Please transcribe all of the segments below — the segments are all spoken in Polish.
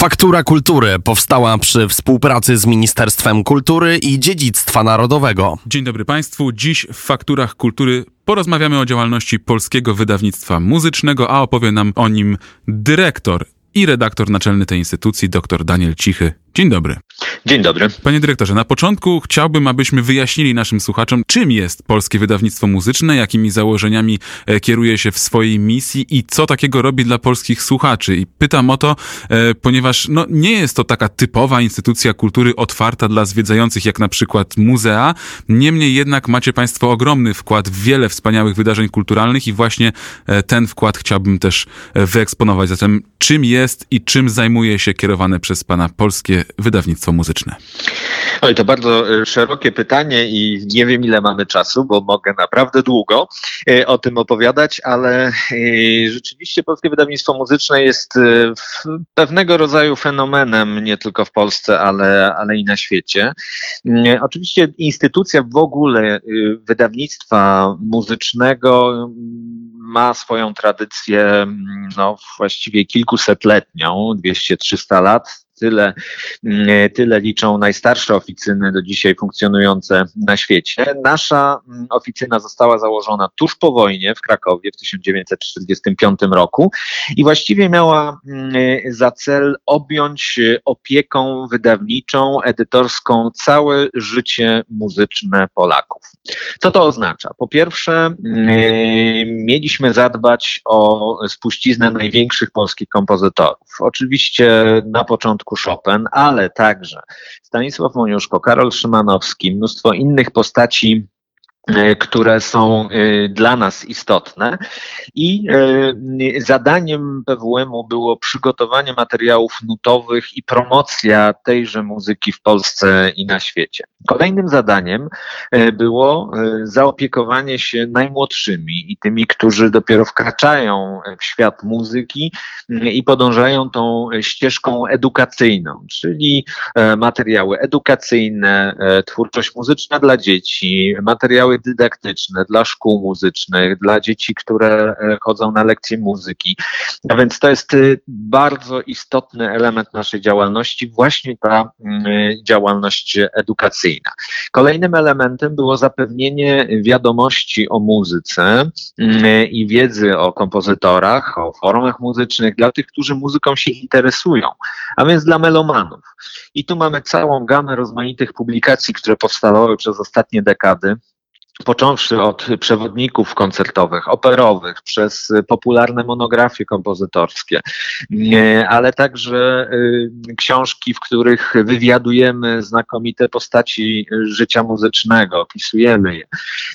Faktura Kultury powstała przy współpracy z Ministerstwem Kultury i Dziedzictwa Narodowego. Dzień dobry Państwu. Dziś w Fakturach Kultury porozmawiamy o działalności polskiego wydawnictwa muzycznego, a opowie nam o nim dyrektor i redaktor naczelny tej instytucji, dr Daniel Cichy. Dzień dobry. Dzień dobry. Panie dyrektorze, na początku chciałbym, abyśmy wyjaśnili naszym słuchaczom, czym jest Polskie Wydawnictwo Muzyczne, jakimi założeniami e, kieruje się w swojej misji i co takiego robi dla polskich słuchaczy. I pytam o to, e, ponieważ no, nie jest to taka typowa instytucja kultury otwarta dla zwiedzających, jak na przykład muzea. Niemniej jednak macie Państwo ogromny wkład w wiele wspaniałych wydarzeń kulturalnych i właśnie e, ten wkład chciałbym też wyeksponować. Zatem czym jest i czym zajmuje się kierowane przez Pana Polskie wydawnictwo muzyczne? Oj, to bardzo e, szerokie pytanie i nie wiem ile mamy czasu, bo mogę naprawdę długo e, o tym opowiadać, ale e, rzeczywiście Polskie Wydawnictwo Muzyczne jest pewnego rodzaju fenomenem nie tylko w Polsce, ale, ale i na świecie. Oczywiście instytucja w ogóle wydawnictwa muzycznego ma swoją tradycję no, właściwie kilkusetletnią, 200-300 lat tyle, mm, tyle liczą najstarsze oficyny do dzisiaj funkcjonujące na świecie. Nasza mm, oficyna została założona tuż po wojnie w Krakowie w 1945 roku i właściwie miała mm, za cel objąć opieką wydawniczą, edytorską całe życie muzyczne Polaków. Co to oznacza? Po pierwsze, mieliśmy zadbać o spuściznę największych polskich kompozytorów. Oczywiście na początku Chopin, ale także Stanisław Moniuszko, Karol Szymanowski, mnóstwo innych postaci które są e, dla nas istotne. I e, zadaniem PWM-u było przygotowanie materiałów nutowych i promocja tejże muzyki w Polsce i na świecie. Kolejnym zadaniem było zaopiekowanie się najmłodszymi i tymi, którzy dopiero wkraczają w świat muzyki i podążają tą ścieżką edukacyjną, czyli materiały edukacyjne, twórczość muzyczna dla dzieci, materiały dydaktyczne dla szkół muzycznych, dla dzieci, które e, chodzą na lekcje muzyki. A więc to jest y, bardzo istotny element naszej działalności, właśnie ta mm, działalność edukacyjna. Kolejnym elementem było zapewnienie wiadomości o muzyce mm, i wiedzy o kompozytorach, o formach muzycznych dla tych, którzy muzyką się interesują, a więc dla melomanów. I tu mamy całą gamę rozmaitych publikacji, które powstawały przez ostatnie dekady począwszy od przewodników koncertowych, operowych, przez popularne monografie kompozytorskie, ale także y, książki, w których wywiadujemy znakomite postaci życia muzycznego, opisujemy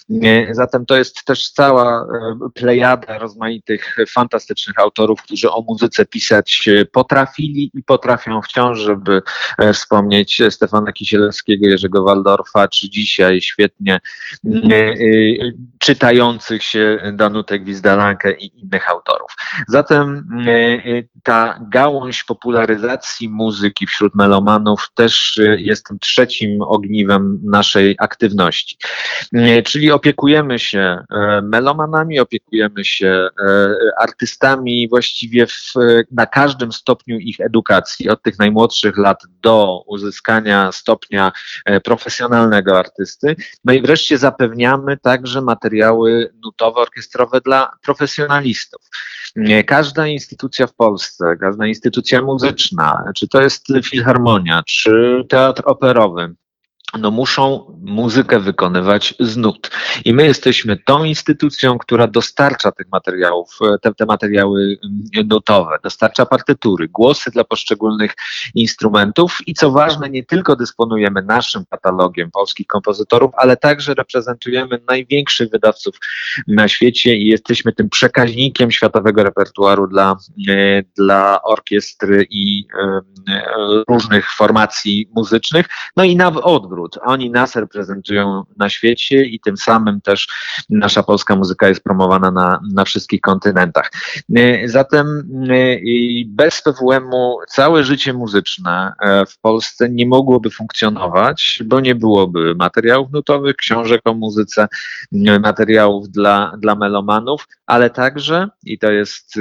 je. Zatem to jest też cała y, plejada rozmaitych fantastycznych autorów, którzy o muzyce pisać potrafili i potrafią wciąż, żeby e, wspomnieć Stefana Kisielewskiego, Jerzego Waldorfa, czy dzisiaj świetnie Y, czytających się Danutek Gwizdalankę i innych autorów. Zatem y, y, ta gałąź popularyzacji muzyki wśród melomanów też jest trzecim ogniwem naszej aktywności. Czyli opiekujemy się melomanami, opiekujemy się artystami właściwie w, na każdym stopniu ich edukacji, od tych najmłodszych lat do uzyskania stopnia profesjonalnego artysty. No i wreszcie zapewniamy także materiały nutowe, orkiestrowe dla profesjonalistów. Każda instytucja w Polsce, każda instytucja muzyczna, czy to jest filharmonia, czy teatr operowy, no muszą muzykę wykonywać z nut. I my jesteśmy tą instytucją, która dostarcza tych materiałów, te, te materiały mm, nutowe, dostarcza partytury, głosy dla poszczególnych instrumentów i co ważne, nie tylko dysponujemy naszym katalogiem polskich kompozytorów, ale także reprezentujemy największych wydawców na świecie i jesteśmy tym przekaźnikiem światowego repertuaru dla, e, dla orkiestry i e, różnych formacji muzycznych, no i na odwrót naród. Oni nas reprezentują na świecie i tym samym też nasza polska muzyka jest promowana na, na wszystkich kontynentach. Zatem bez PWM-u całe życie muzyczne w Polsce nie mogłoby funkcjonować, bo nie byłoby materiałów nutowych, książek o muzyce, materiałów dla, dla melomanów, ale także, i to jest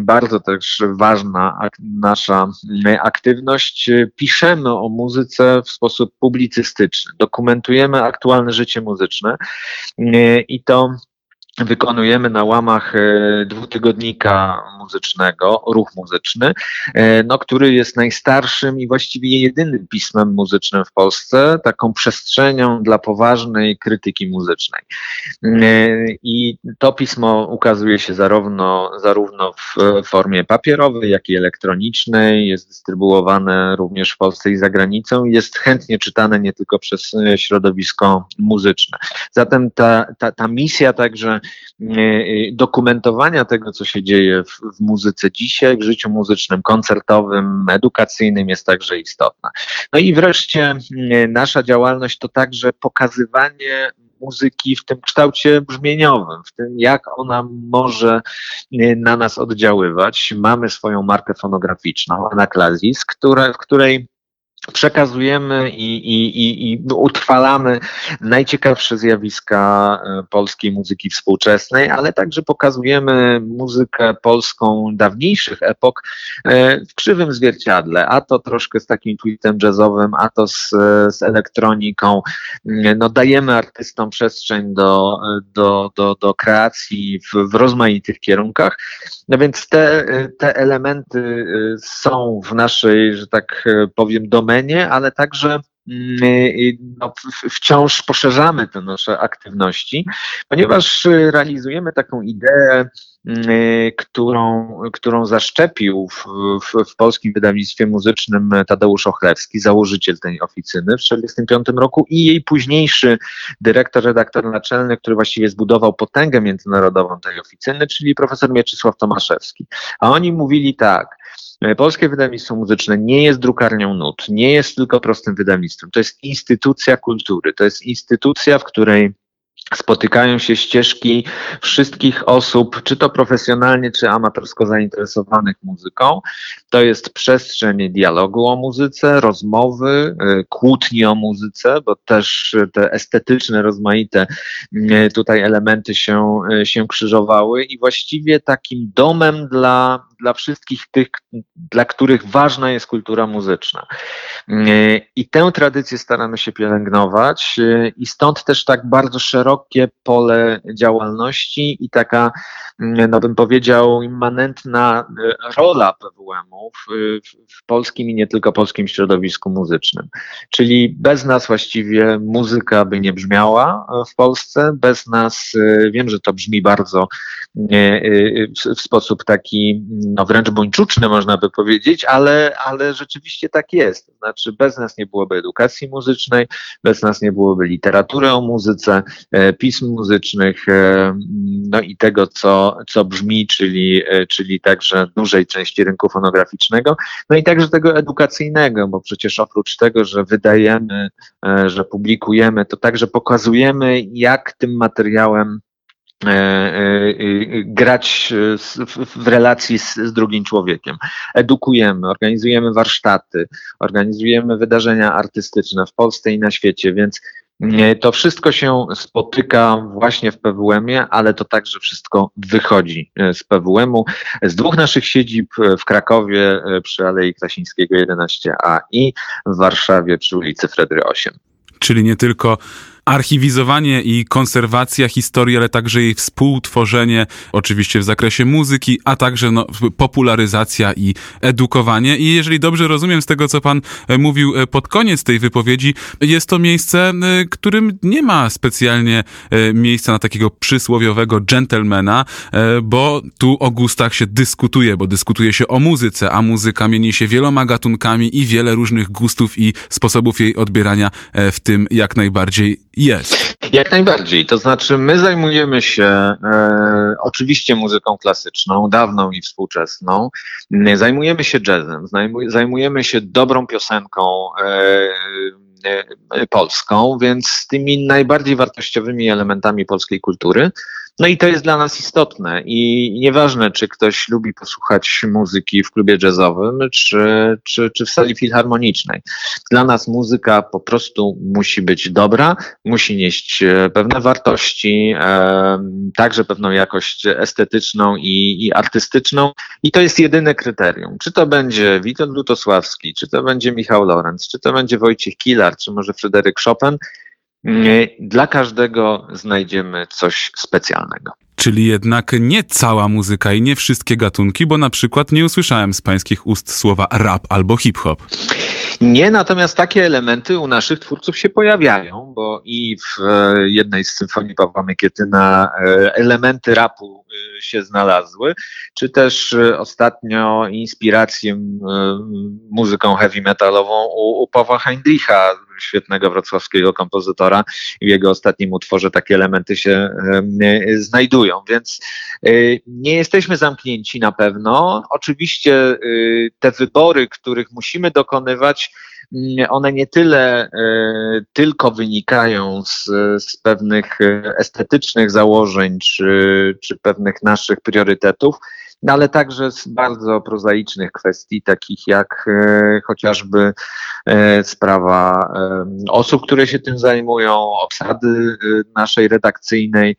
bardzo też ważna nasza aktywność, piszemy o muzyce w sposób publicystyczny, dokumentujemy aktualne życie muzyczne y, i to wykonujemy na łamach e, dwutygodnika muzycznego, ruch muzyczny, e, no, który jest najstarszym i właściwie jedynym pismem muzycznym w Polsce, taką przestrzenią dla poważnej krytyki muzycznej. E, I to pismo ukazuje się zarówno, zarówno w formie papierowej, jak i elektronicznej, jest dystrybuowane również w Polsce i za granicą jest chętnie czytane nie tylko przez środowisko muzyczne. Zatem ta, ta, ta misja także E, dokumentowania tego, co się dzieje w, w, muzyce dzisiaj, w życiu muzycznym, koncertowym, edukacyjnym jest także istotna. No i wreszcie e, nasza działalność to także pokazywanie muzyki w tym kształcie brzmieniowym, w tym jak ona może e, na nas oddziaływać. Mamy swoją markę fonograficzną, Anaklazis, które, w której przekazujemy i, i, i, i utrwalamy najciekawsze zjawiska e, polskiej muzyki współczesnej, ale także pokazujemy muzykę polską dawniejszych epok e, w krzywym zwierciadle, a to troszkę z takim twistem jazzowym, a to z, z elektroniką. No, dajemy artystom przestrzeń do, do, do, do kreacji w, w rozmaitych kierunkach. No więc te, te elementy e, są w naszej, że tak powiem, domenie ale także mm, no, wciąż poszerzamy te nasze aktywności, ponieważ realizujemy taką ideę, którą, którą zaszczepił w, w, w, polskim wydawnictwie muzycznym Tadeusz Ochlewski, założyciel tej oficyny w 1945 roku i jej późniejszy dyrektor, redaktor naczelny, który właściwie zbudował potęgę międzynarodową tej oficyny, czyli profesor Mieczysław Tomaszewski. A oni mówili tak, E, polskie wydawnictwo muzyczne nie jest drukarnią nut, nie jest tylko prostym wydawnictwem. To jest instytucja kultury, to jest instytucja, w której spotykają się ścieżki wszystkich osób, czy to profesjonalnie, czy amatorsko zainteresowanych muzyką. To jest przestrzeń dialogu o muzyce, rozmowy, y, kłótni o muzyce, bo też te estetyczne, rozmaite y, tutaj elementy się, y, się krzyżowały i właściwie takim domem dla, dla wszystkich tych, dla których ważna jest kultura muzyczna. I tę tradycję staramy się pielęgnować i stąd też tak bardzo szeroko szerokie pole działalności i taka, mm, no bym powiedział, immanentna e, rola PWM-u w, w polskim i nie tylko polskim środowisku muzycznym. Czyli bez nas właściwie muzyka by nie brzmiała w Polsce, bez nas, e, wiem, że to brzmi bardzo e, w sposób taki, no wręcz buńczuczny można by powiedzieć, ale, ale rzeczywiście tak jest. Znaczy bez nas nie byłoby edukacji muzycznej, bez nas nie byłoby literatury o muzyce, pism muzycznych, e, no i tego, co, co brzmi, czyli, e, czyli także dużej części rynku fonograficznego, no i także tego edukacyjnego, bo przecież oprócz tego, że wydajemy, e, że publikujemy, to także pokazujemy, jak tym materiałem grać w relacji z, drugim człowiekiem. Edukujemy, organizujemy warsztaty, organizujemy wydarzenia artystyczne w Polsce i na świecie, więc to wszystko się spotyka właśnie w PWM-ie, ale to także wszystko wychodzi e, z PWM-u. Z dwóch naszych siedzib e, w Krakowie e, przy Alei Krasińskiego 11a i w Warszawie przy ulicy Fredry 8. Czyli nie tylko archiwizowanie i konserwacja historii, ale także jej współtworzenie, oczywiście w zakresie muzyki, a także no, popularyzacja i edukowanie. I jeżeli dobrze rozumiem z tego, co pan e, mówił e, pod koniec tej wypowiedzi, jest to miejsce, e, którym nie ma specjalnie miejsca na takiego przysłowiowego gentlemana, bo tu o gustach się dyskutuje, bo dyskutuje się o muzyce, a muzyka mieni się wieloma gatunkami i wiele różnych gustów i sposobów jej odbierania, w tym jak najbardziej jest. Jak najbardziej. To znaczy, my zajmujemy się e, oczywiście muzyką klasyczną, dawną i współczesną. Zajmujemy się jazzem, zajmujemy się dobrą piosenką. E, polską, więc tymi najbardziej wartościowymi elementami polskiej kultury. No i to jest dla nas istotne i nieważne, czy ktoś lubi posłuchać muzyki w klubie jazzowym, czy, czy, czy w sali filharmonicznej. Dla nas muzyka po prostu musi być dobra, musi nieść e, pewne wartości, e, także pewną jakość estetyczną i, i artystyczną i to jest jedyne kryterium. Czy to będzie Witold Lutosławski, czy to będzie Michał Lorenz, czy to będzie Wojciech Kilar, czy może Fryderyk Chopin, dla każdego znajdziemy coś specjalnego. Czyli jednak nie cała muzyka i nie wszystkie gatunki, bo na przykład nie usłyszałem z pańskich ust słowa rap albo hip-hop. Nie, natomiast takie elementy u naszych twórców się pojawiają, bo i w e, jednej z symfonii Pawła Mykietyna e, elementy rapu e, się znalazły, czy też ostatnio inspirację muzyką heavy metalową u, u Pawła Heindricha, świetnego wrocławskiego kompozytora. W jego ostatnim utworze takie elementy się znajdują, więc nie jesteśmy zamknięci na pewno. Oczywiście te wybory, których musimy dokonywać, Mm, one nie tyle e, tylko wynikają z, z pewnych estetycznych założeń czy, czy pewnych naszych priorytetów, no ale także z bardzo prozaicznych kwestii, takich jak chociażby sprawa osób, które się tym zajmują, obsady naszej redakcyjnej,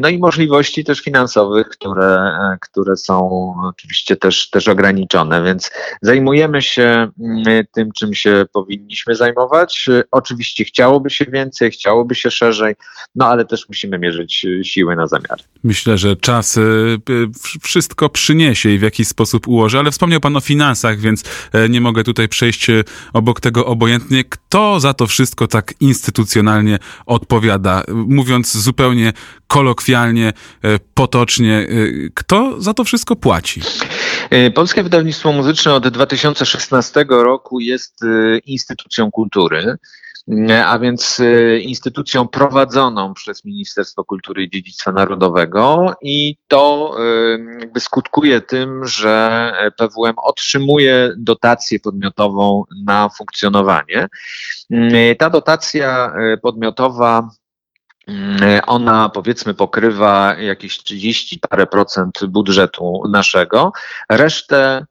no i możliwości też finansowych, które, które są oczywiście też, też ograniczone, więc zajmujemy się mm, tym, czym się powinniśmy zajmować. Oczywiście chciałoby się więcej, chciałoby się szerzej, no ale też musimy mierzyć siły na zamiar. Myślę, że czas y, y, wszystko przyniesie i w jakiś sposób ułoży, ale wspomniał Pan o finansach, więc e, nie mogę tutaj przejść e, obok tego obojętnie. Kto za to wszystko tak instytucjonalnie odpowiada? Mówiąc zupełnie kolokwialnie, e, potocznie. E, kto za to wszystko płaci? E, Polskie Wydawnictwo Muzyczne od 2016 roku jest instytucją kultury a więc instytucją prowadzoną przez Ministerstwo Kultury i Dziedzictwa Narodowego i to jakby skutkuje tym, że PWM otrzymuje dotację podmiotową na funkcjonowanie. Ta dotacja podmiotowa ona powiedzmy pokrywa jakieś 30 parę procent budżetu naszego. Resztę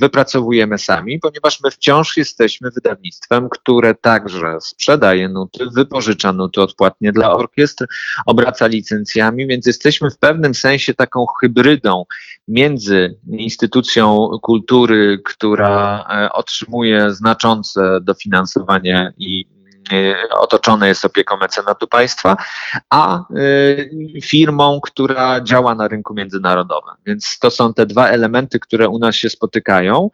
wypracowujemy sami, ponieważ my wciąż jesteśmy wydawnictwem, które także sprzedaje nuty, wypożycza nuty odpłatnie dla orkiestr, obraca licencjami, więc jesteśmy w pewnym sensie taką hybrydą między instytucją kultury, która e, otrzymuje znaczące dofinansowanie i otoczone jest opieką mecenatu państwa, a y, firmą, która działa na rynku międzynarodowym. Więc to są te dwa elementy, które u nas się spotykają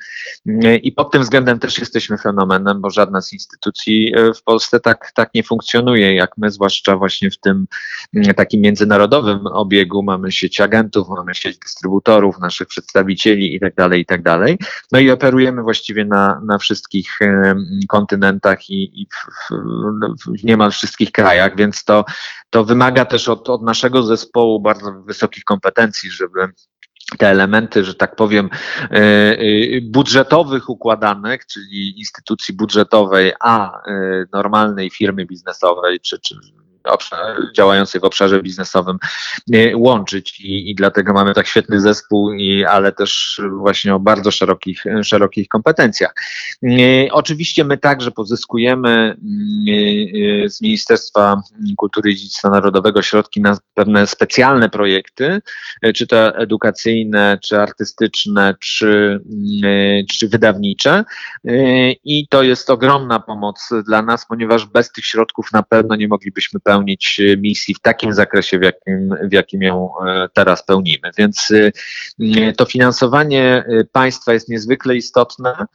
y, i pod tym względem też jesteśmy fenomenem, bo żadna z instytucji w Polsce tak, tak nie funkcjonuje jak my, zwłaszcza właśnie w tym takim międzynarodowym obiegu. Mamy sieć agentów, mamy sieć dystrybutorów, naszych przedstawicieli i tak dalej, i tak dalej. No i operujemy właściwie na, na wszystkich kontynentach i, i w, w niemal wszystkich krajach, więc to, to wymaga też od, od naszego zespołu bardzo wysokich kompetencji, żeby te elementy, że tak powiem, e, e, budżetowych układanek, czyli instytucji budżetowej, a e, normalnej firmy biznesowej, czy, czy działającej w obszarze biznesowym łączyć i, i dlatego mamy tak świetny zespół, i, ale też właśnie o bardzo szerokich, szerokich kompetencjach. Oczywiście my także pozyskujemy z Ministerstwa Kultury i Dziedzictwa Narodowego środki na pewne specjalne projekty, czy to edukacyjne, czy artystyczne, czy, czy wydawnicze i to jest ogromna pomoc dla nas, ponieważ bez tych środków na pewno nie moglibyśmy pełnić e, misji w takim zakresie, w jakim, w jakim ją e, teraz pełnimy. Więc e, to finansowanie państwa jest niezwykle istotne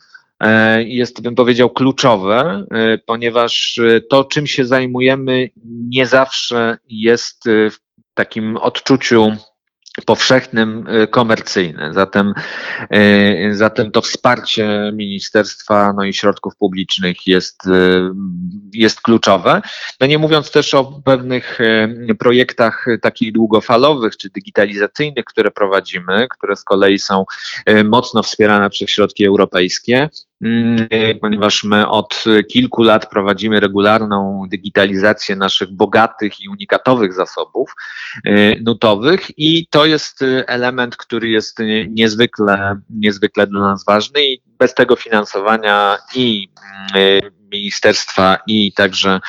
jest, bym powiedział, kluczowe, ponieważ to, czym się zajmujemy, nie zawsze jest w takim odczuciu powszechnym y, komercyjny. Zatem, y, zatem to wsparcie ministerstwa no i środków publicznych jest, y, jest kluczowe. No nie mówiąc też o pewnych projektach takich długofalowych czy digitalizacyjnych, które prowadzimy, które z kolei są mocno wspierane przez środki europejskie. Mm, ponieważ my od kilku lat prowadzimy regularną digitalizację naszych bogatych i unikatowych zasobów nutowych i to jest element, który jest niezwykle, niezwykle dla nas ważny i bez tego finansowania i ministerstwa i także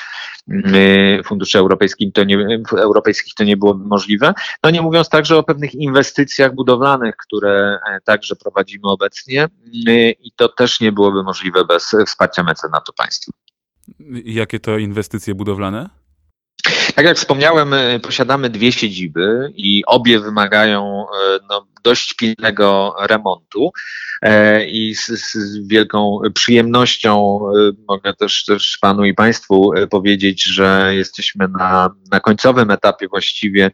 funduszy europejskich to nie, europejskich to nie byłoby możliwe. No nie mówiąc także o pewnych inwestycjach budowlanych, które e, także prowadzimy obecnie mm, i to też nie byłoby możliwe bez wsparcia mecenatu państwa. Jakie to inwestycje budowlane? Tak jak wspomniałem, e, posiadamy dwie siedziby i obie wymagają e, no, dość pilnego remontu e, i z, z, wielką przyjemnością mogę też, też Panu i Państwu powiedzieć, że jesteśmy na, na końcowym etapie właściwie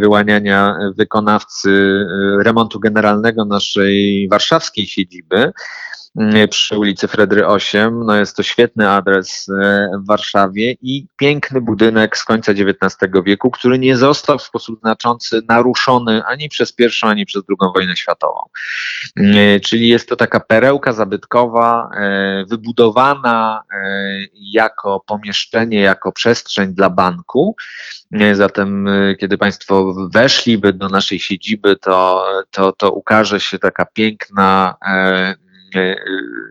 wyłaniania wykonawcy remontu generalnego naszej warszawskiej siedziby. Mm, przy ulicy Fredry 8. No jest to świetny adres e, w Warszawie i piękny budynek z końca XIX wieku, który nie został w sposób znaczący naruszony ani przez pierwszą, ani przez drugą wojnę światową. E, czyli jest to taka perełka zabytkowa, wybudowana jako pomieszczenie, jako przestrzeń dla banku. Zatem, kiedy Państwo weszliby do naszej siedziby, to, to, to ukaże się taka piękna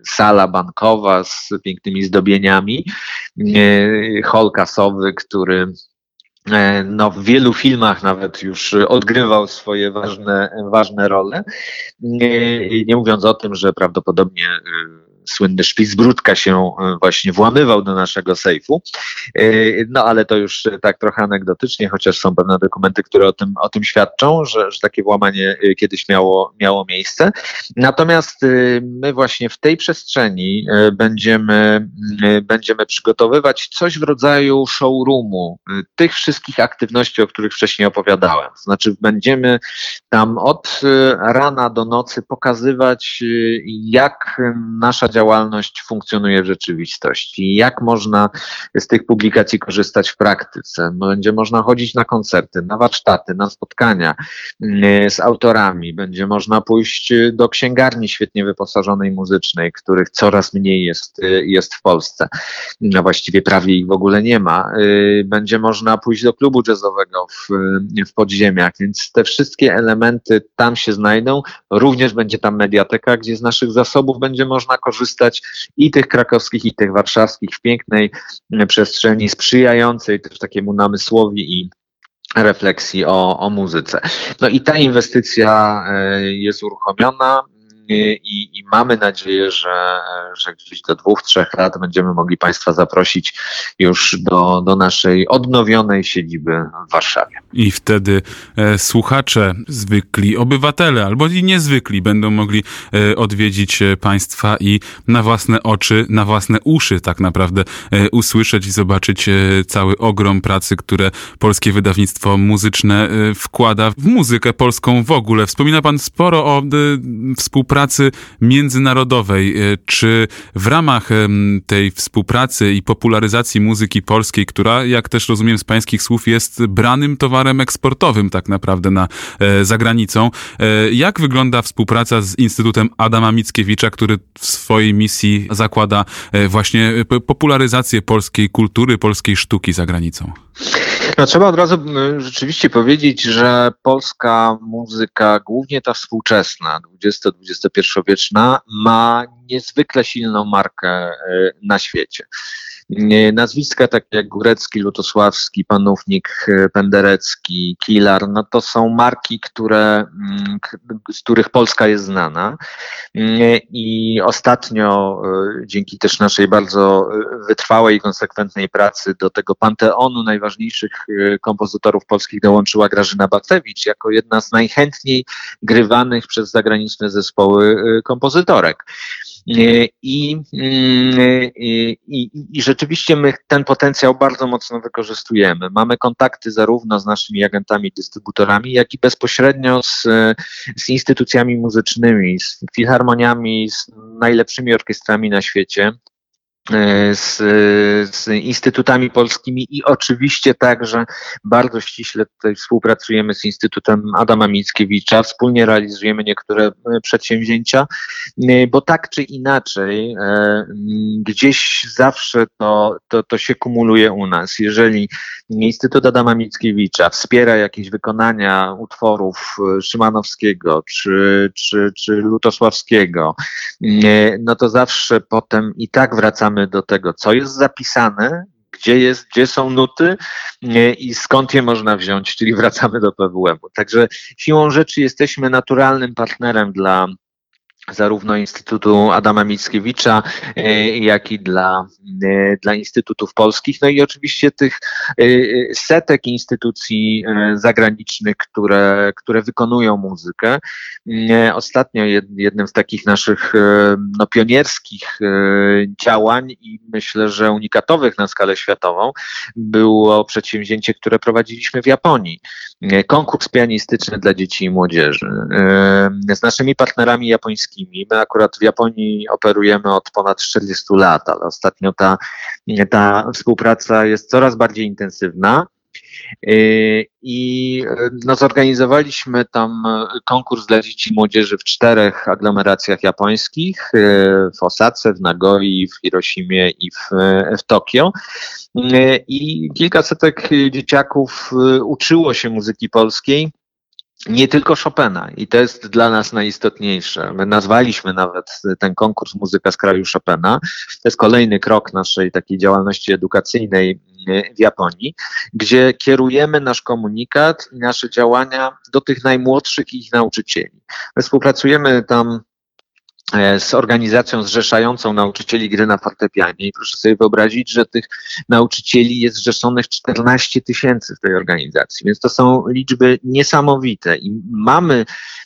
sala bankowa z pięknymi zdobieniami, e, hol kasowy, który e, no, w wielu filmach nawet już odgrywał swoje ważne, ważne role. Nie mówiąc o tym, że prawdopodobnie słynny Szpicbrudka się e, właśnie włamywał do naszego sejfu. E, no ale to już tak trochę anegdotycznie, chociaż są pewne dokumenty, które o tym, o tym świadczą, że, że takie włamanie e, kiedyś miało, miało miejsce. Natomiast my właśnie w tej przestrzeni będziemy, będziemy przygotowywać coś w rodzaju showroomu tych wszystkich aktywności, o których wcześniej opowiadałem. Znaczy będziemy tam od rana do nocy pokazywać, jak nasza działalność działalność funkcjonuje w rzeczywistości, jak można z tych publikacji korzystać w praktyce. Będzie można chodzić na koncerty, na warsztaty, na spotkania mm, z autorami, będzie można pójść do księgarni świetnie wyposażonej muzycznej, których coraz mniej jest, jest w Polsce. No właściwie prawie ich w ogóle nie ma. Y, będzie można pójść do klubu jazzowego w, w podziemiach, więc te wszystkie elementy tam się znajdą. Również będzie tam mediateka, gdzie z naszych zasobów będzie można korzystać korzystać i tych krakowskich, i tych warszawskich w pięknej e, przestrzeni sprzyjającej też takiemu namysłowi i refleksji o, o muzyce. No i ta inwestycja e, jest uruchomiona i, i mamy nadzieję, że, że gdzieś do dwóch, trzech lat będziemy mogli Państwa zaprosić już do, do naszej odnowionej siedziby w Warszawie. I wtedy e, słuchacze, zwykli obywatele albo i niezwykli będą mogli e, odwiedzić e, Państwa i na własne oczy, na własne uszy tak naprawdę e, usłyszeć i zobaczyć e, cały ogrom pracy, które polskie wydawnictwo muzyczne e, wkłada w muzykę polską w ogóle. Wspomina Pan sporo o współpracy współpracy międzynarodowej. E, czy w ramach tej współpracy i popularyzacji muzyki polskiej, która, jak też rozumiem z pańskich słów, jest branym towarem eksportowym tak naprawdę na, e, za granicą, e, jak wygląda współpraca z Instytutem Adama Mickiewicza, który w swojej misji zakłada właśnie popularyzację polskiej kultury, polskiej sztuki za granicą? No, trzeba od razu rzeczywiście powiedzieć, że polska muzyka, głównie ta współczesna, 20-21 wieczna, ma niezwykle silną markę e, na świecie. Nazwiska takie jak Górecki, Lutosławski, Panównik, e, Penderecki, Kilar, no to są marki, które, mm, z których Polska jest znana. Mm, I ostatnio, e, dzięki też naszej bardzo wytrwałej i konsekwentnej pracy do tego panteonu najważniejszych kompozytorów polskich dołączyła Grażyna Bacewicz jako jedna z najchętniej grywanych przez zagraniczne zespoły kompozytorek. I, i, i, I rzeczywiście my ten potencjał bardzo mocno wykorzystujemy. Mamy kontakty zarówno z naszymi agentami, dystrybutorami, jak i bezpośrednio z, z instytucjami muzycznymi, z filharmoniami, z najlepszymi orkiestrami na świecie. E, z, z, instytutami polskimi i oczywiście także bardzo ściśle tutaj współpracujemy z Instytutem Adama Mickiewicza, wspólnie realizujemy niektóre e, przedsięwzięcia, e, bo tak czy inaczej gdzieś zawsze to, to, to się kumuluje u nas. Jeżeli Instytut Adama Mickiewicza wspiera jakieś wykonania utworów Szymanowskiego czy, czy, czy Lutosławskiego, no to zawsze potem i tak wracamy wracamy do tego, co jest zapisane, gdzie, jest, gdzie są nuty i skąd je można wziąć, czyli wracamy do PWM-u. Także siłą rzeczy jesteśmy naturalnym partnerem dla zarówno Instytutu Adama Mickiewicza, e, jak i dla, e, dla instytutów polskich. No i oczywiście tych e, setek instytucji zagranicznych, które, które wykonują muzykę. Ostatnio jednym z takich naszych no, pionierskich działań i myślę, że unikatowych na skalę światową było przedsięwzięcie, które prowadziliśmy w Japonii. Konkurs pianistyczny dla dzieci i młodzieży. Z naszymi partnerami japońskimi My akurat w Japonii operujemy od ponad 40 lat, ale ostatnio ta, ta współpraca jest coraz bardziej intensywna. Y, I no, zorganizowaliśmy tam konkurs dla dzieci i młodzieży w czterech aglomeracjach japońskich, y, w Osace, w Nagoi, w Hiroshimie i w, w Tokio. Y, I kilkasetek dzieciaków uczyło się muzyki polskiej nie tylko Chopina i to jest dla nas najistotniejsze. My nazwaliśmy nawet ten konkurs Muzyka z kraju Chopina. To jest kolejny krok naszej takiej działalności edukacyjnej w Japonii, gdzie kierujemy nasz komunikat i nasze działania do tych najmłodszych ich nauczycieli. My współpracujemy tam E, z organizacją zrzeszającą nauczycieli gry na fortepianie. I proszę sobie wyobrazić, że tych nauczycieli jest zrzeszonych 14 tysięcy w tej organizacji, więc to są liczby niesamowite. I mamy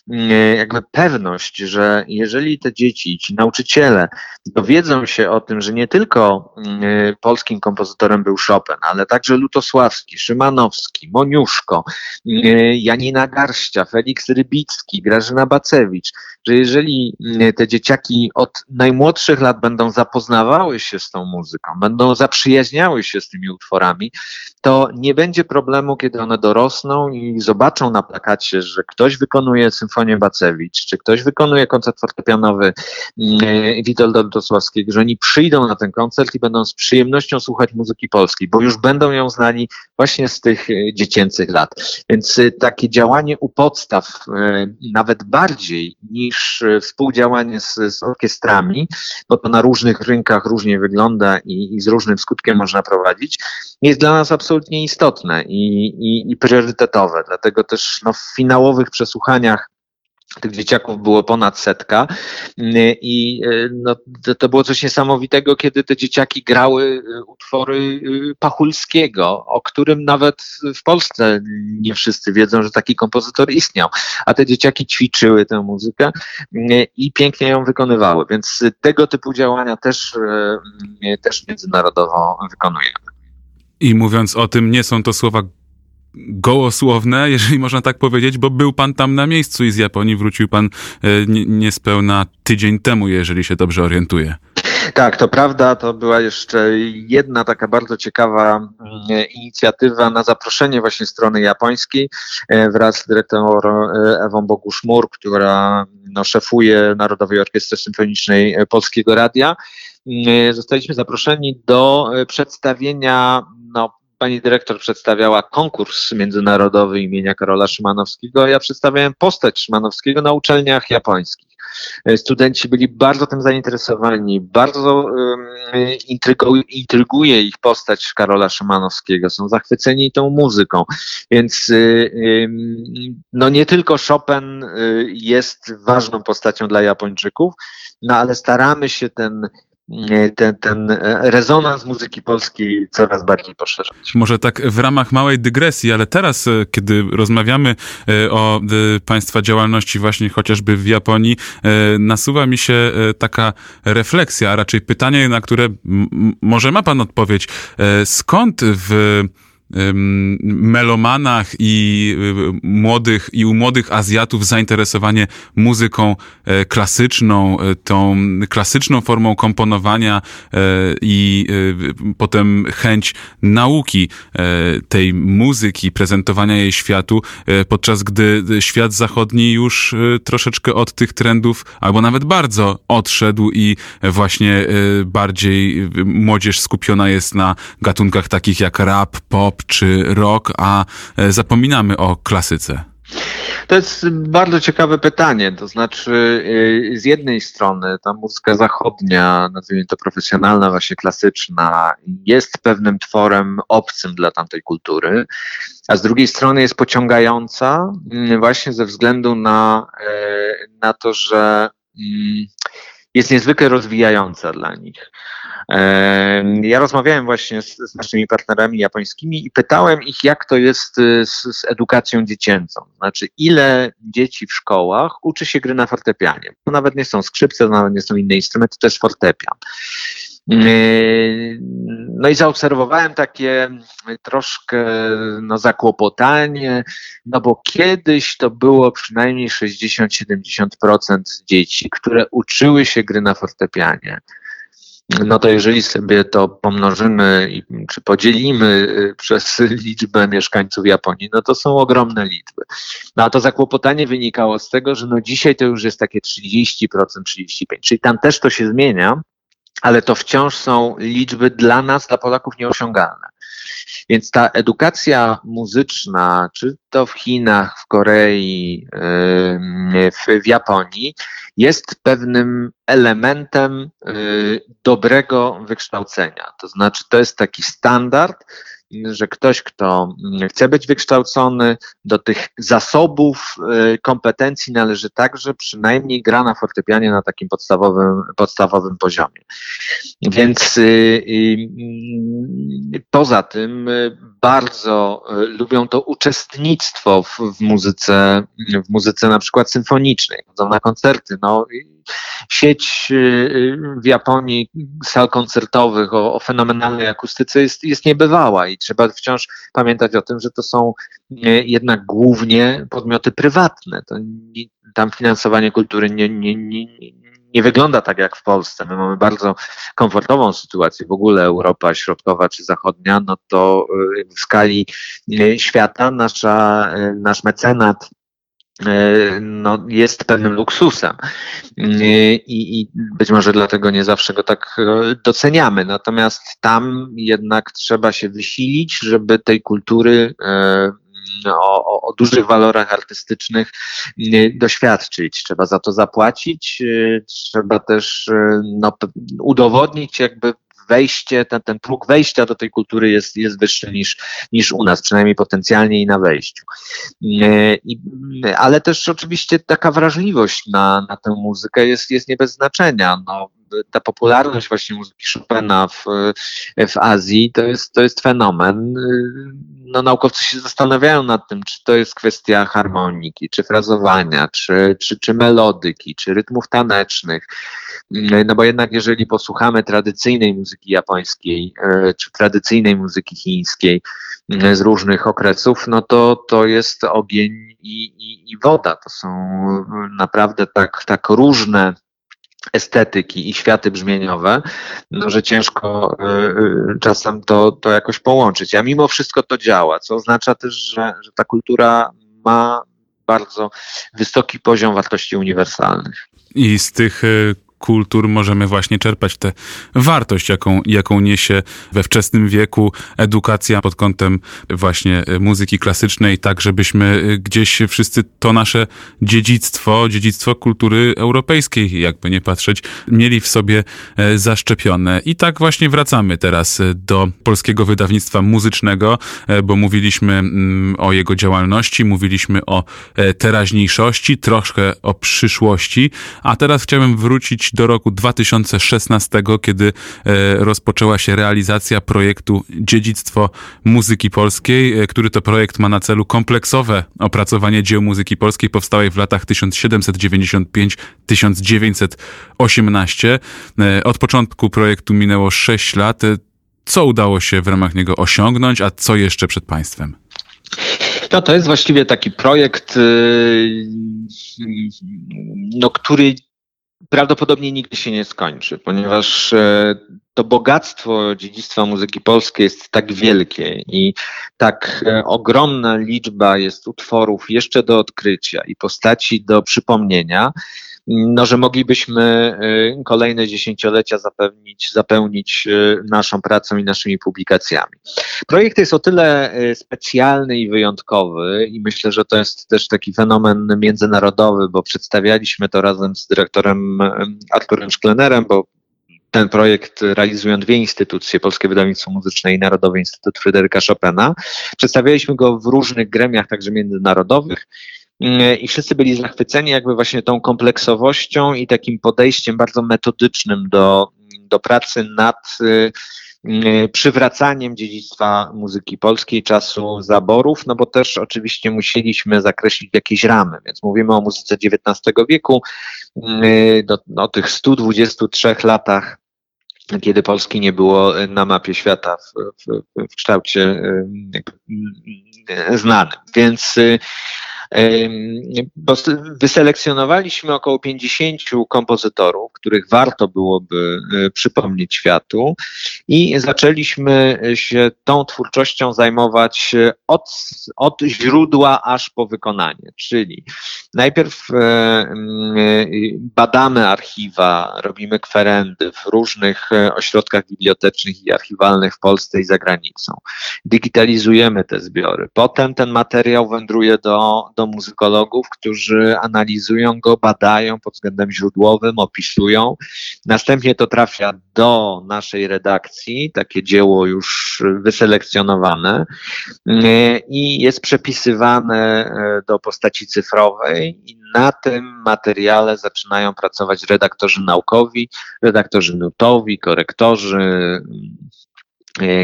mm, e, jakby pewność, że jeżeli te dzieci, ci nauczyciele dowiedzą się o tym, że nie tylko mm, e, polskim kompozytorem był Chopin, ale także Lutosławski, Szymanowski, Moniuszko, mm, Janina Garścia, Felix Rybicki, Grażyna Bacewicz, że jeżeli te dzieciaki od najmłodszych lat będą zapoznawały się z tą muzyką, będą zaprzyjaźniały się z tymi utworami, to nie będzie problemu, kiedy one dorosną i zobaczą na plakacie, że ktoś wykonuje symfonię Bacewicz, czy ktoś wykonuje koncert fortepianowy mm, Witolda Lutosławskiego, że oni przyjdą na ten koncert i będą z przyjemnością słuchać muzyki polskiej, bo już będą ją znali właśnie z tych e, dziecięcych lat. Więc e, takie działanie u podstaw, e, nawet bardziej niż współdziałanie z, z orkiestrami, bo to na różnych rynkach różnie wygląda i, i z różnym skutkiem można prowadzić, jest dla nas absolutnie istotne i, i, i priorytetowe. Dlatego też no, w finałowych przesłuchaniach tych dzieciaków było ponad setka. I no, to było coś niesamowitego, kiedy te dzieciaki grały utwory Pachulskiego, o którym nawet w Polsce nie wszyscy wiedzą, że taki kompozytor istniał, a te dzieciaki ćwiczyły tę muzykę i pięknie ją wykonywały, więc tego typu działania też, też międzynarodowo wykonujemy. I mówiąc o tym, nie są to słowa gołosłowne, jeżeli można tak powiedzieć, bo był pan tam na miejscu i z Japonii wrócił pan e, niespełna tydzień temu, jeżeli się dobrze orientuję. Tak, to prawda. To była jeszcze jedna taka bardzo ciekawa mm, inicjatywa na zaproszenie właśnie strony japońskiej e, wraz z dyrektor e, Ewą Bogusz-Mur, która no, szefuje Narodowej Orkiestry Symfonicznej Polskiego Radia. Mm, zostaliśmy zaproszeni do przedstawienia no, pani dyrektor przedstawiała konkurs międzynarodowy imienia Karola Szymanowskiego, a ja przedstawiałem postać Szymanowskiego na uczelniach japońskich. Studenci byli bardzo tym zainteresowani, bardzo um, intryguje ich postać Karola Szymanowskiego, są zachwyceni tą muzyką, więc no nie tylko Chopin y, jest ważną postacią dla Japończyków, no ale staramy się ten ten, ten rezonans muzyki polskiej coraz bardziej poszerzać. Może tak w ramach małej dygresji, ale teraz, e, kiedy rozmawiamy e, o e, Państwa działalności właśnie chociażby w Japonii, nasuwa mi się taka refleksja, a raczej pytanie, na które może ma Pan odpowiedź. Skąd w melomanach i młodych, i u młodych Azjatów zainteresowanie muzyką klasyczną, tą klasyczną formą komponowania i potem chęć nauki tej muzyki, prezentowania jej światu, podczas gdy świat zachodni już troszeczkę od tych trendów, albo nawet bardzo odszedł i właśnie bardziej młodzież skupiona jest na gatunkach takich jak rap, pop czy rock, a e, zapominamy o klasyce? To jest bardzo ciekawe pytanie. To znaczy, y, z jednej strony ta muzyka zachodnia, nazwijmy to profesjonalna, właśnie klasyczna, jest pewnym tworem obcym dla tamtej kultury, a z drugiej strony jest pociągająca mm, właśnie ze względu na, e, na to, że mm, jest niezwykle rozwijająca dla nich. Ja rozmawiałem właśnie z, z, naszymi partnerami japońskimi i pytałem ich, jak to jest y, z, z, edukacją dziecięcą. Znaczy, ile dzieci w szkołach uczy się gry na fortepianie. To nawet nie są skrzypce, nawet nie są inne instrumenty, to jest fortepian. No i zaobserwowałem takie troszkę no, zakłopotanie, no bo kiedyś to było przynajmniej 60-70% dzieci, które uczyły się gry na fortepianie no to jeżeli sobie to pomnożymy czy podzielimy y, przez liczbę mieszkańców Japonii, no to są ogromne liczby. No a to zakłopotanie wynikało z tego, że no dzisiaj to już jest takie 30%, 35%, czyli tam też to się zmienia, ale to wciąż są liczby dla nas, dla Polaków nieosiągalne. Więc ta edukacja muzyczna, czy to w Chinach, w Korei, w, Japonii, jest pewnym elementem y, dobrego wykształcenia. To znaczy, to jest taki standard, że ktoś, kto chce być wykształcony, do tych zasobów y, kompetencji należy także przynajmniej gra na fortepianie na takim podstawowym, podstawowym poziomie. Więc y, poza tym bardzo lubią to uczestnictwo w, w muzyce, w muzyce na przykład symfonicznej, chodzą na koncerty. No, sieć y, y, w Japonii sal koncertowych o, o fenomenalnej akustyce jest, jest niebywała i trzeba wciąż pamiętać o tym, że to są y, jednak głównie podmioty prywatne. To nie, tam finansowanie kultury nie, nie, nie, nie wygląda tak jak w Polsce. My mamy bardzo komfortową sytuację. W ogóle Europa Środkowa czy Zachodnia, no to w skali świata nasza, nasz mecenat E, no, jest pewnym luksusem e, I, i być może dlatego nie zawsze go tak e, doceniamy. Natomiast tam jednak trzeba się wysilić, żeby tej kultury o, o, o, dużych walorach artystycznych doświadczyć. Trzeba za to zapłacić, trzeba też no, udowodnić jakby wejście, ten, ten próg wejścia do tej kultury jest, jest wyższy niż, niż u nas, przynajmniej potencjalnie i na wejściu. E, ale też oczywiście taka wrażliwość na, na tę muzykę jest, jest nie bez znaczenia. No, ta popularność właśnie muzyki Chopina w, w Azji to jest, to jest fenomen. No, naukowcy się zastanawiają nad tym, czy to jest kwestia harmoniki, czy frazowania, czy, czy, czy melodyki, czy rytmów tanecznych. No bo jednak jeżeli posłuchamy tradycyjnej muzyki japońskiej, e, czy tradycyjnej muzyki chińskiej z różnych okresów, no to to jest ogień i, i, i woda. To są naprawdę tak, tak różne estetyki i światy brzmieniowe, no, że ciężko y, czasem to, to jakoś połączyć. A mimo wszystko to działa, co oznacza też, że, że ta kultura ma bardzo wysoki poziom wartości uniwersalnych. I z tych kultur możemy właśnie czerpać tę wartość, jaką, jaką niesie we wczesnym wieku edukacja pod kątem właśnie muzyki klasycznej, tak żebyśmy gdzieś wszyscy to nasze dziedzictwo, dziedzictwo kultury europejskiej, jakby nie patrzeć, mieli w sobie e, zaszczepione. I tak właśnie wracamy teraz do polskiego wydawnictwa muzycznego, e, bo mówiliśmy mm, o jego działalności, mówiliśmy o e, teraźniejszości, troszkę o przyszłości, a teraz chciałbym wrócić do roku 2016, kiedy e, rozpoczęła się realizacja projektu Dziedzictwo Muzyki Polskiej, e, który to projekt ma na celu kompleksowe opracowanie dzieł muzyki polskiej powstałej w latach 1795-1918. E, od początku projektu minęło 6 lat Co udało się w ramach niego osiągnąć, a co jeszcze przed państwem? No to jest właściwie taki projekt, y, no, który prawdopodobnie nigdy się nie skończy, ponieważ e, to bogactwo dziedzictwa muzyki polskiej jest tak wielkie i tak e, ogromna liczba jest utworów jeszcze do odkrycia i postaci do przypomnienia, no, że moglibyśmy y, kolejne dziesięciolecia zapewnić, zapełnić y, naszą pracą i naszymi publikacjami. Projekt jest o tyle y, specjalny i wyjątkowy i myślę, że to jest też taki fenomen międzynarodowy, bo przedstawialiśmy to razem z dyrektorem Arturem Szklenerem, bo ten projekt realizują dwie instytucje, Polskie Wydawnictwo Muzyczne i Narodowy Instytut Fryderyka Chopina. Przedstawialiśmy go w różnych gremiach, także międzynarodowych. Mm, I wszyscy byli zachwyceni jakby właśnie tą kompleksowością i takim podejściem bardzo metodycznym do, do pracy nad y, y, przywracaniem dziedzictwa muzyki polskiej czasu zaborów, no bo też oczywiście musieliśmy zakreślić jakieś ramy, więc mówimy o muzyce XIX wieku, y, o tych 123 latach kiedy Polski nie było na mapie świata w, w, w kształcie znanym. Więc Wyselekcjonowaliśmy około 50 kompozytorów, których warto byłoby e, przypomnieć światu i zaczęliśmy się tą twórczością zajmować od, od źródła aż po wykonanie, czyli najpierw e, e, badamy archiwa, robimy kwerendy w różnych ośrodkach bibliotecznych i archiwalnych w Polsce i za granicą. Digitalizujemy te zbiory. Potem ten materiał wędruje do, do muzykologów, którzy analizują go, badają pod względem źródłowym, opisują. Następnie to trafia do naszej redakcji, takie dzieło już wyselekcjonowane i jest przepisywane e, do postaci cyfrowej i na tym materiale zaczynają pracować redaktorzy naukowi, redaktorzy nutowi, korektorzy,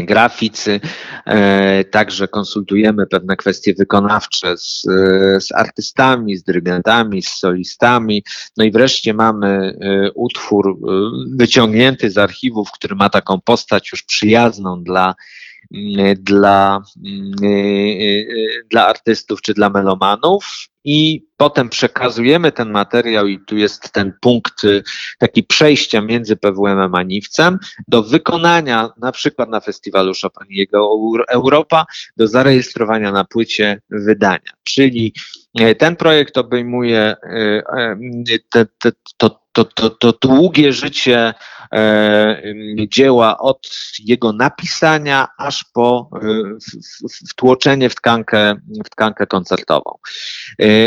graficy, e, także konsultujemy pewne kwestie wykonawcze z, e, z artystami, z dyrygentami, z solistami. No i wreszcie mamy utwór wyciągnięty z archiwów, który ma taką postać już przyjazną dla dla, dla artystów czy dla melomanów i potem przekazujemy ten materiał i tu jest ten punkt y, taki przejścia między PWM a Niwcem do wykonania na przykład na festiwalu Chopin jego Europa, do zarejestrowania na płycie wydania. Czyli e, ten projekt obejmuje e, e, te, te, to, to, to, to długie życie dzieła od jego napisania aż po e, wtłoczenie w tkankę, w tkankę koncertową.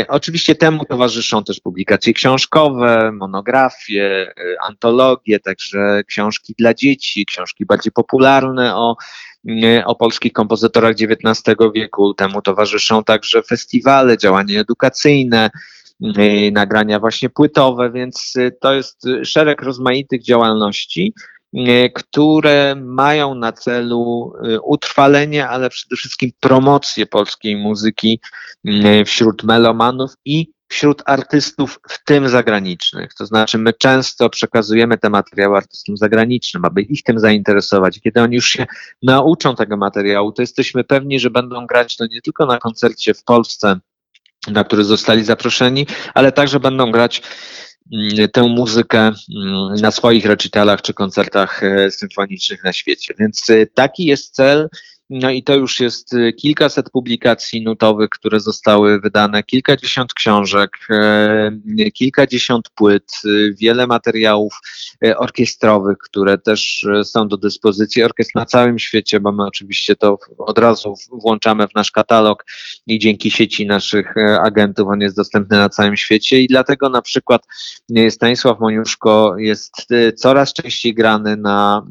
Oczywiście temu towarzyszą też publikacje książkowe, monografie, e, antologie, także książki dla dzieci, książki bardziej popularne o e, o polskich kompozytorach XIX wieku. Temu towarzyszą także festiwale, działania edukacyjne, nagrania właśnie płytowe, więc to jest szereg rozmaitych działalności, które mają na celu utrwalenie, ale przede wszystkim promocję polskiej muzyki wśród melomanów i wśród artystów, w tym zagranicznych. To znaczy, my często przekazujemy te materiały artystom zagranicznym, aby ich tym zainteresować. Kiedy oni już się nauczą tego materiału, to jesteśmy pewni, że będą grać to nie tylko na koncercie w Polsce, na który zostali zaproszeni, ale także będą grać tę muzykę mm, na swoich recitalach czy koncertach e, symfonicznych na świecie. Więc e, taki jest cel no i to już jest y, kilkaset publikacji nutowych, które zostały wydane, kilkadziesiąt książek, e, kilkadziesiąt płyt, y, wiele materiałów e, orkiestrowych, które też e, są do dyspozycji orkiestr na całym świecie, bo my oczywiście to od razu włączamy w nasz katalog i dzięki sieci naszych agentów on jest dostępny na całym świecie. I dlatego na przykład Stanisław Moniuszko jest coraz częściej grany na,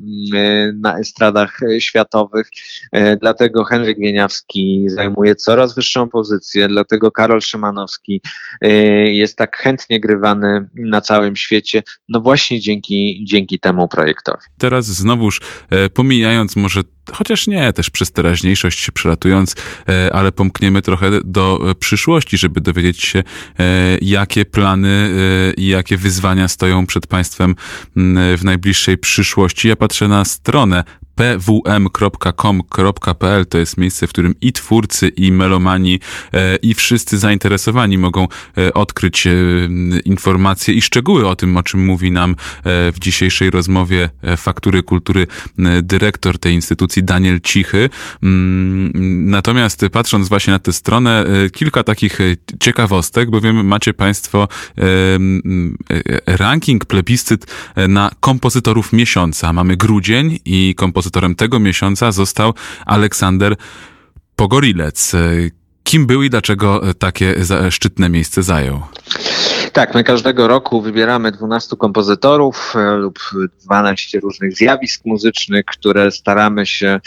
na estradach światowych dlatego Henryk Wieniawski zajmuje coraz wyższą pozycję, dlatego Karol Szymanowski e, jest tak chętnie grywany na całym świecie, no właśnie dzięki, dzięki temu projektowi. Teraz znowuż e, pomijając może chociaż nie, też przez teraźniejszość się przelatując, e, ale pomkniemy trochę do przyszłości, żeby dowiedzieć się, jakie plany i jakie wyzwania stoją przed państwem w najbliższej przyszłości. Ja patrzę na stronę pwm.com.pl to jest miejsce, w którym i twórcy, i melomani, e, i wszyscy zainteresowani mogą e, odkryć e, informacje i szczegóły o tym, o czym mówi nam w dzisiejszej rozmowie Faktury Kultury dyrektor tej instytucji Daniel Cichy. Mm, natomiast patrząc właśnie na tę stronę, kilka takich ciekawostek, bowiem macie Państwo ranking, plebiscyt na kompozytorów miesiąca. Mamy grudzień i kompozytorem tego miesiąca został Aleksander Pogorilec. Kim był i dlaczego takie szczytne miejsce zajął? Tak, my każdego roku wybieramy 12 kompozytorów e, lub 12 różnych zjawisk muzycznych, które staramy się e,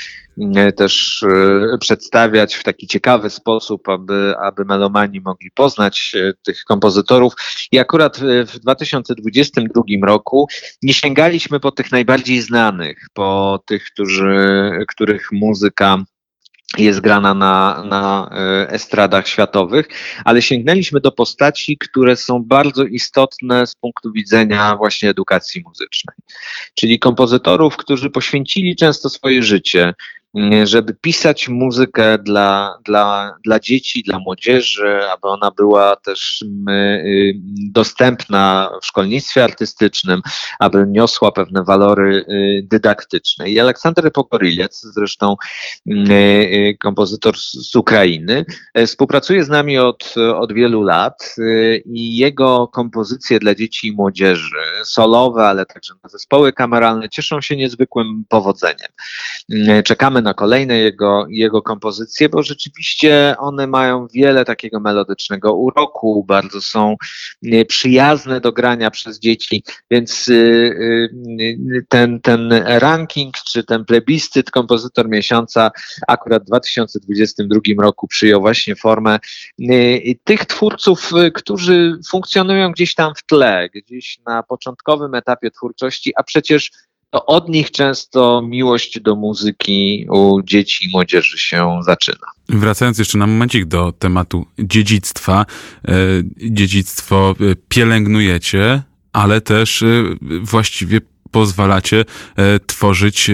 też e, przedstawiać w taki ciekawy sposób, aby, aby melomani mogli poznać tych kompozytorów. I akurat w 2022 roku nie sięgaliśmy po tych najbardziej znanych, po tych, którzy, których muzyka jest grana na, na e, estradach światowych, ale sięgnęliśmy do postaci, które są bardzo istotne z punktu widzenia właśnie edukacji muzycznej. Czyli kompozytorów, którzy poświęcili często swoje życie żeby pisać muzykę dla, dla, dla dzieci, dla młodzieży, aby ona była też y, dostępna w szkolnictwie artystycznym, aby niosła pewne walory y, dydaktyczne. I Aleksander Pokorylec, zresztą y, kompozytor z Ukrainy, współpracuje z nami od, od wielu lat i jego kompozycje dla dzieci i młodzieży, solowe, ale także na zespoły kameralne, cieszą się niezwykłym powodzeniem. Czekamy na kolejne jego, jego kompozycje, bo rzeczywiście one mają wiele takiego melodycznego uroku, bardzo są e, przyjazne do grania przez dzieci, więc e, e, ten, ten ranking czy ten plebiscyt kompozytor miesiąca akurat w 2022 roku przyjął właśnie formę tych twórców, którzy funkcjonują gdzieś tam w tle, gdzieś na początkowym etapie twórczości, a przecież to od nich często miłość do muzyki u dzieci i młodzieży się zaczyna. Wracając jeszcze na momencik do tematu dziedzictwa. E, dziedzictwo e, pielęgnujecie, ale też e, właściwie pozwalacie tworzyć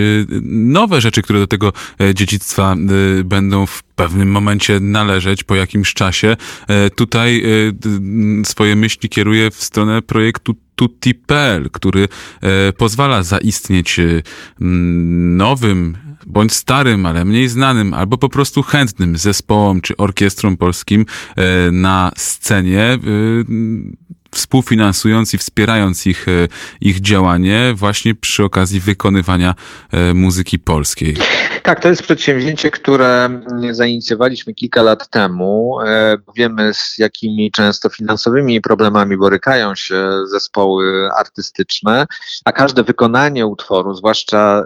nowe rzeczy, które do tego dziedzictwa będą w pewnym momencie należeć po jakimś czasie. Tutaj swoje myśli kieruję w stronę projektu Tutti.pl, który e, pozwala zaistnieć e, nowym bądź starym, ale mniej znanym, albo po prostu chętnym zespołom czy orkiestrom polskim e, na scenie współfinansując i wspierając ich, e, ich działanie właśnie przy okazji wykonywania e, muzyki polskiej. Tak, to jest przedsięwzięcie, które zainicjowaliśmy kilka lat temu. E, wiemy, z jakimi często finansowymi problemami borykają się zespoły artystyczne, a każde wykonanie utworu, zwłaszcza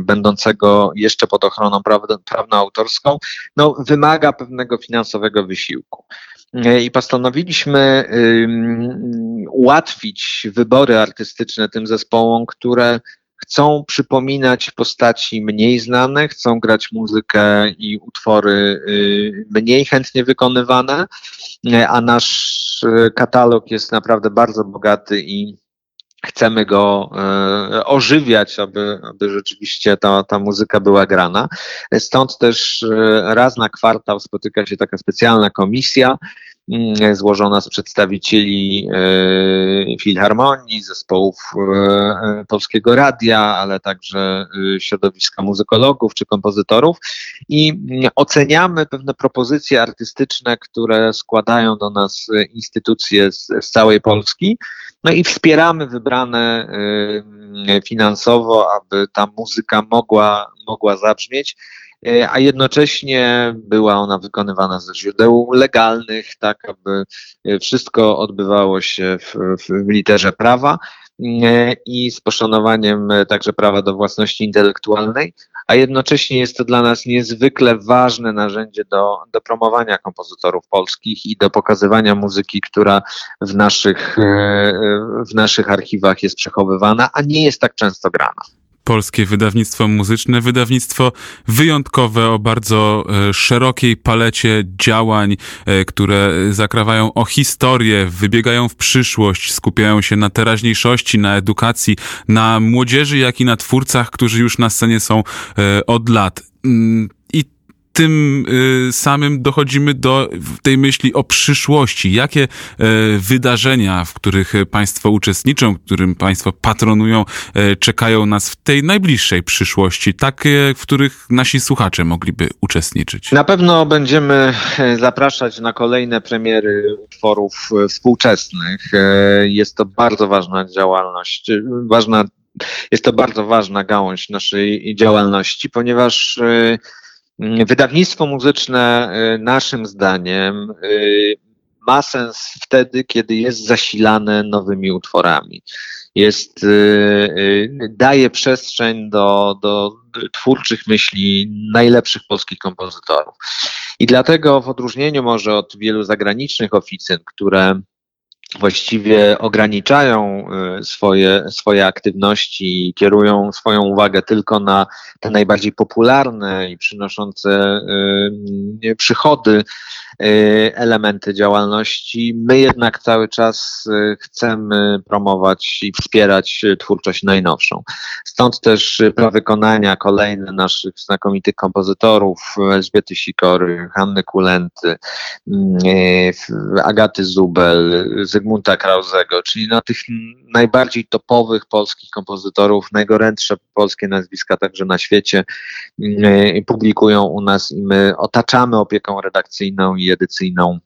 będącego jeszcze pod ochroną prawno-autorską, no, wymaga pewnego finansowego wysiłku. E, i postanowiliśmy ułatwić wybory artystyczne tym zespołom, które chcą przypominać postaci mniej znane, chcą grać muzykę i utwory y, mniej chętnie wykonywane, e, a nasz e, katalog jest naprawdę bardzo bogaty i chcemy go e, ożywiać, aby, aby rzeczywiście ta, ta muzyka była grana. Stąd też e, raz na kwartał spotyka się taka specjalna komisja, złożona z przedstawicieli e, filharmonii, zespołów Polskiego Radia, ale także środowiska muzykologów czy kompozytorów. I mm, oceniamy pewne propozycje artystyczne, które składają do nas instytucje z, z całej Polski. No i wspieramy wybrane finansowo, aby ta muzyka mogła, mogła zabrzmieć a jednocześnie była ona wykonywana ze źródeł legalnych, tak aby wszystko odbywało się w, w literze prawa y, i z poszanowaniem także prawa do własności intelektualnej, a jednocześnie jest to dla nas niezwykle ważne narzędzie do, do promowania kompozytorów polskich i do pokazywania muzyki, która w naszych, e, w naszych archiwach jest przechowywana, a nie jest tak często grana. Polskie wydawnictwo muzyczne, wydawnictwo wyjątkowe o bardzo e, szerokiej palecie działań, e, które zakrawają o historię, wybiegają w przyszłość, skupiają się na teraźniejszości, na edukacji, na młodzieży, jak i na twórcach, którzy już na scenie są e, od lat. Tym y, samym dochodzimy do tej myśli o przyszłości. Jakie y, wydarzenia, w których Państwo uczestniczą, którym Państwo patronują, y, czekają nas w tej najbliższej przyszłości, takie, w których nasi słuchacze mogliby uczestniczyć? Na pewno będziemy zapraszać na kolejne premiery utworów współczesnych. Jest to bardzo ważna działalność, ważna jest to bardzo ważna gałąź naszej działalności, ponieważ Wydawnictwo muzyczne, y, naszym zdaniem, y, ma sens wtedy, kiedy jest zasilane nowymi utworami. Jest, y, daje przestrzeń do, do twórczych myśli najlepszych polskich kompozytorów. I dlatego w odróżnieniu może od wielu zagranicznych oficyn, które właściwie ograniczają y, swoje, swoje aktywności i kierują swoją uwagę tylko na te najbardziej popularne i przynoszące y, przychody Y, elementy działalności. My jednak cały czas chcemy promować i wspierać twórczość najnowszą. Stąd też prawa wykonania kolejne naszych znakomitych kompozytorów, Elżbiety Sikory, Hanny Kulenty, Agaty Zubel, Zygmunta Krauzego, czyli na tych najbardziej topowych polskich kompozytorów, najgorętsze polskie nazwiska także na świecie publikują u nas i my otaczamy opieką redakcyjną i edycyjną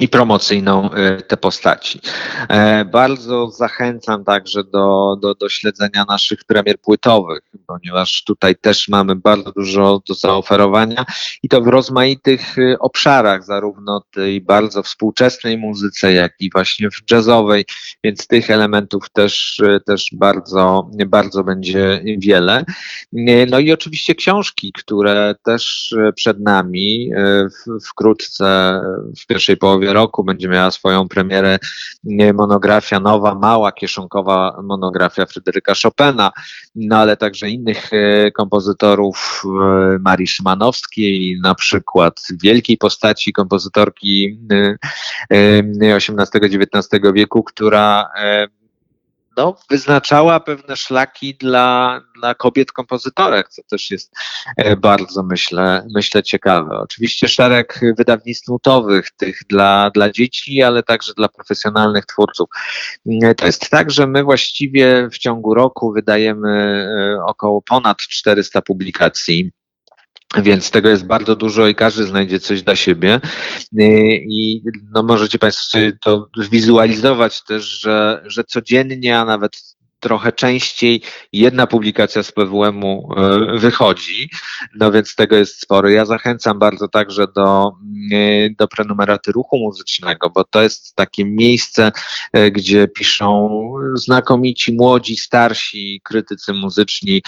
i promocyjną e, te postaci. E, bardzo zachęcam także do, do, do śledzenia naszych premier płytowych, ponieważ tutaj też mamy bardzo dużo do zaoferowania i to w rozmaitych e, obszarach, zarówno tej bardzo współczesnej muzyce, jak i właśnie w jazzowej, więc tych elementów też, też bardzo, bardzo będzie wiele. No i oczywiście książki, które też przed nami wkrótce w pierwszej połowie połowie roku będzie miała swoją premierę monografia nowa, mała, kieszonkowa monografia Fryderyka Chopina, no ale także innych e, kompozytorów, e, Marii Szymanowskiej, na przykład wielkiej postaci kompozytorki XVIII-XIX e, wieku, która no, wyznaczała pewne szlaki dla, dla kobiet kompozytorek, co też jest e, bardzo, myślę, myślę ciekawe. Oczywiście szereg wydawnictw nutowych, tych dla, dla dzieci, ale także dla profesjonalnych twórców. E, to jest tak, że my właściwie w ciągu roku wydajemy e, około ponad 400 publikacji więc tego jest bardzo dużo i każdy znajdzie coś dla siebie. I no możecie Państwo to wizualizować też, że, że codziennie, a nawet trochę częściej jedna publikacja z PWM-u e, wychodzi, no więc tego jest sporo. Ja zachęcam bardzo także do, e, do prenumeraty ruchu muzycznego, bo to jest takie miejsce, e, gdzie piszą znakomici, młodzi, starsi krytycy muzyczni,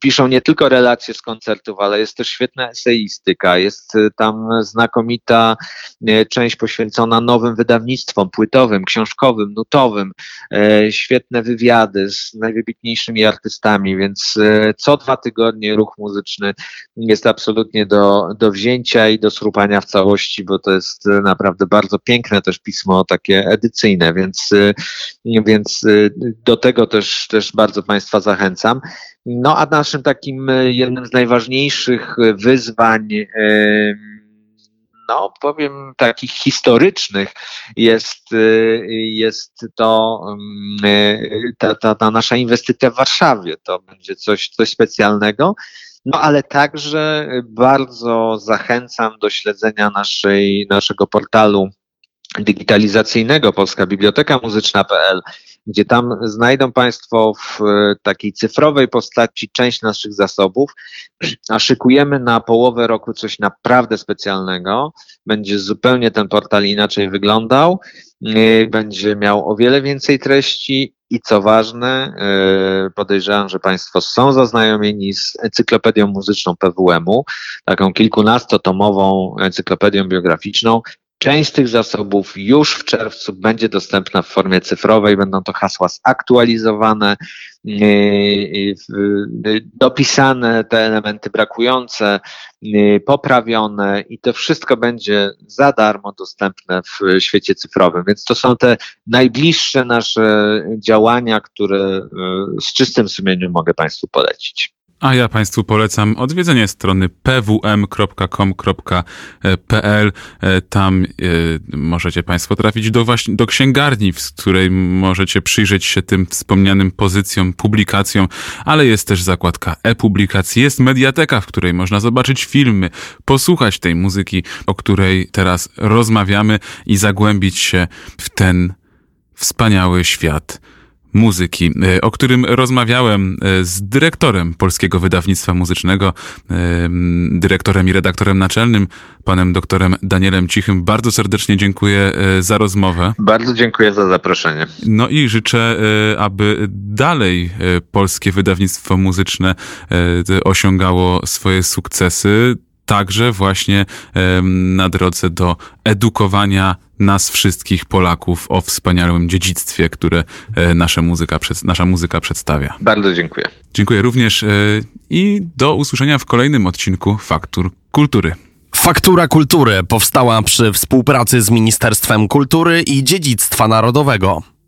piszą nie tylko relacje z koncertów, ale jest też świetna eseistyka, jest tam znakomita część poświęcona nowym wydawnictwom płytowym, książkowym, nutowym, świetne wywiady z najwybitniejszymi artystami, więc e, co dwa tygodnie ruch muzyczny jest absolutnie do, do wzięcia i do srupania w całości, bo to jest e, naprawdę bardzo piękne też pismo, takie edycyjne, więc, e, więc do tego też, też bardzo Państwa zachęcam. No a naszym takim jednym z najważniejszych wyzwań, no powiem takich historycznych jest, y, jest to mm, y, ta, ta, ta nasza inwestycja w Warszawie. To będzie coś, coś specjalnego. No ale także bardzo zachęcam do śledzenia naszej, naszego portalu digitalizacyjnego Polska Biblioteka Muzyczna.pl, gdzie tam znajdą Państwo w e, takiej cyfrowej postaci część naszych zasobów, a szykujemy na połowę roku coś naprawdę specjalnego. Będzie zupełnie ten portal inaczej wyglądał, e, będzie miał o wiele więcej treści. I co ważne, e, podejrzewam, że Państwo są zaznajomieni z encyklopedią muzyczną PWM-u, taką kilkunastotomową encyklopedią biograficzną, Część z tych zasobów już w czerwcu będzie dostępna w formie cyfrowej, będą to hasła zaktualizowane, dopisane te elementy brakujące, poprawione i to wszystko będzie za darmo dostępne w świecie cyfrowym. Więc to są te najbliższe nasze działania, które z czystym sumieniem mogę Państwu polecić. A ja Państwu polecam odwiedzenie strony pwm.com.pl. E, tam e, możecie Państwo trafić do, właśnie, do księgarni, w której możecie przyjrzeć się tym wspomnianym pozycjom, publikacjom, ale jest też zakładka e-publikacji, jest mediateka, w której można zobaczyć filmy, posłuchać tej muzyki, o której teraz rozmawiamy i zagłębić się w ten wspaniały świat muzyki, e, o którym rozmawiałem e, z dyrektorem Polskiego Wydawnictwa Muzycznego, e, dyrektorem i redaktorem naczelnym, panem doktorem Danielem Cichym. Bardzo serdecznie dziękuję za rozmowę. Bardzo dziękuję za zaproszenie. No i życzę, aby dalej Polskie Wydawnictwo Muzyczne osiągało swoje sukcesy także właśnie na drodze do edukowania nas wszystkich Polaków o wspaniałym dziedzictwie, które e, nasza muzyka, nasza muzyka przedstawia. Bardzo dziękuję. Dziękuję również e, i do usłyszenia w kolejnym odcinku Faktur Kultury. Faktura Kultury powstała przy współpracy z Ministerstwem Kultury i Dziedzictwa Narodowego.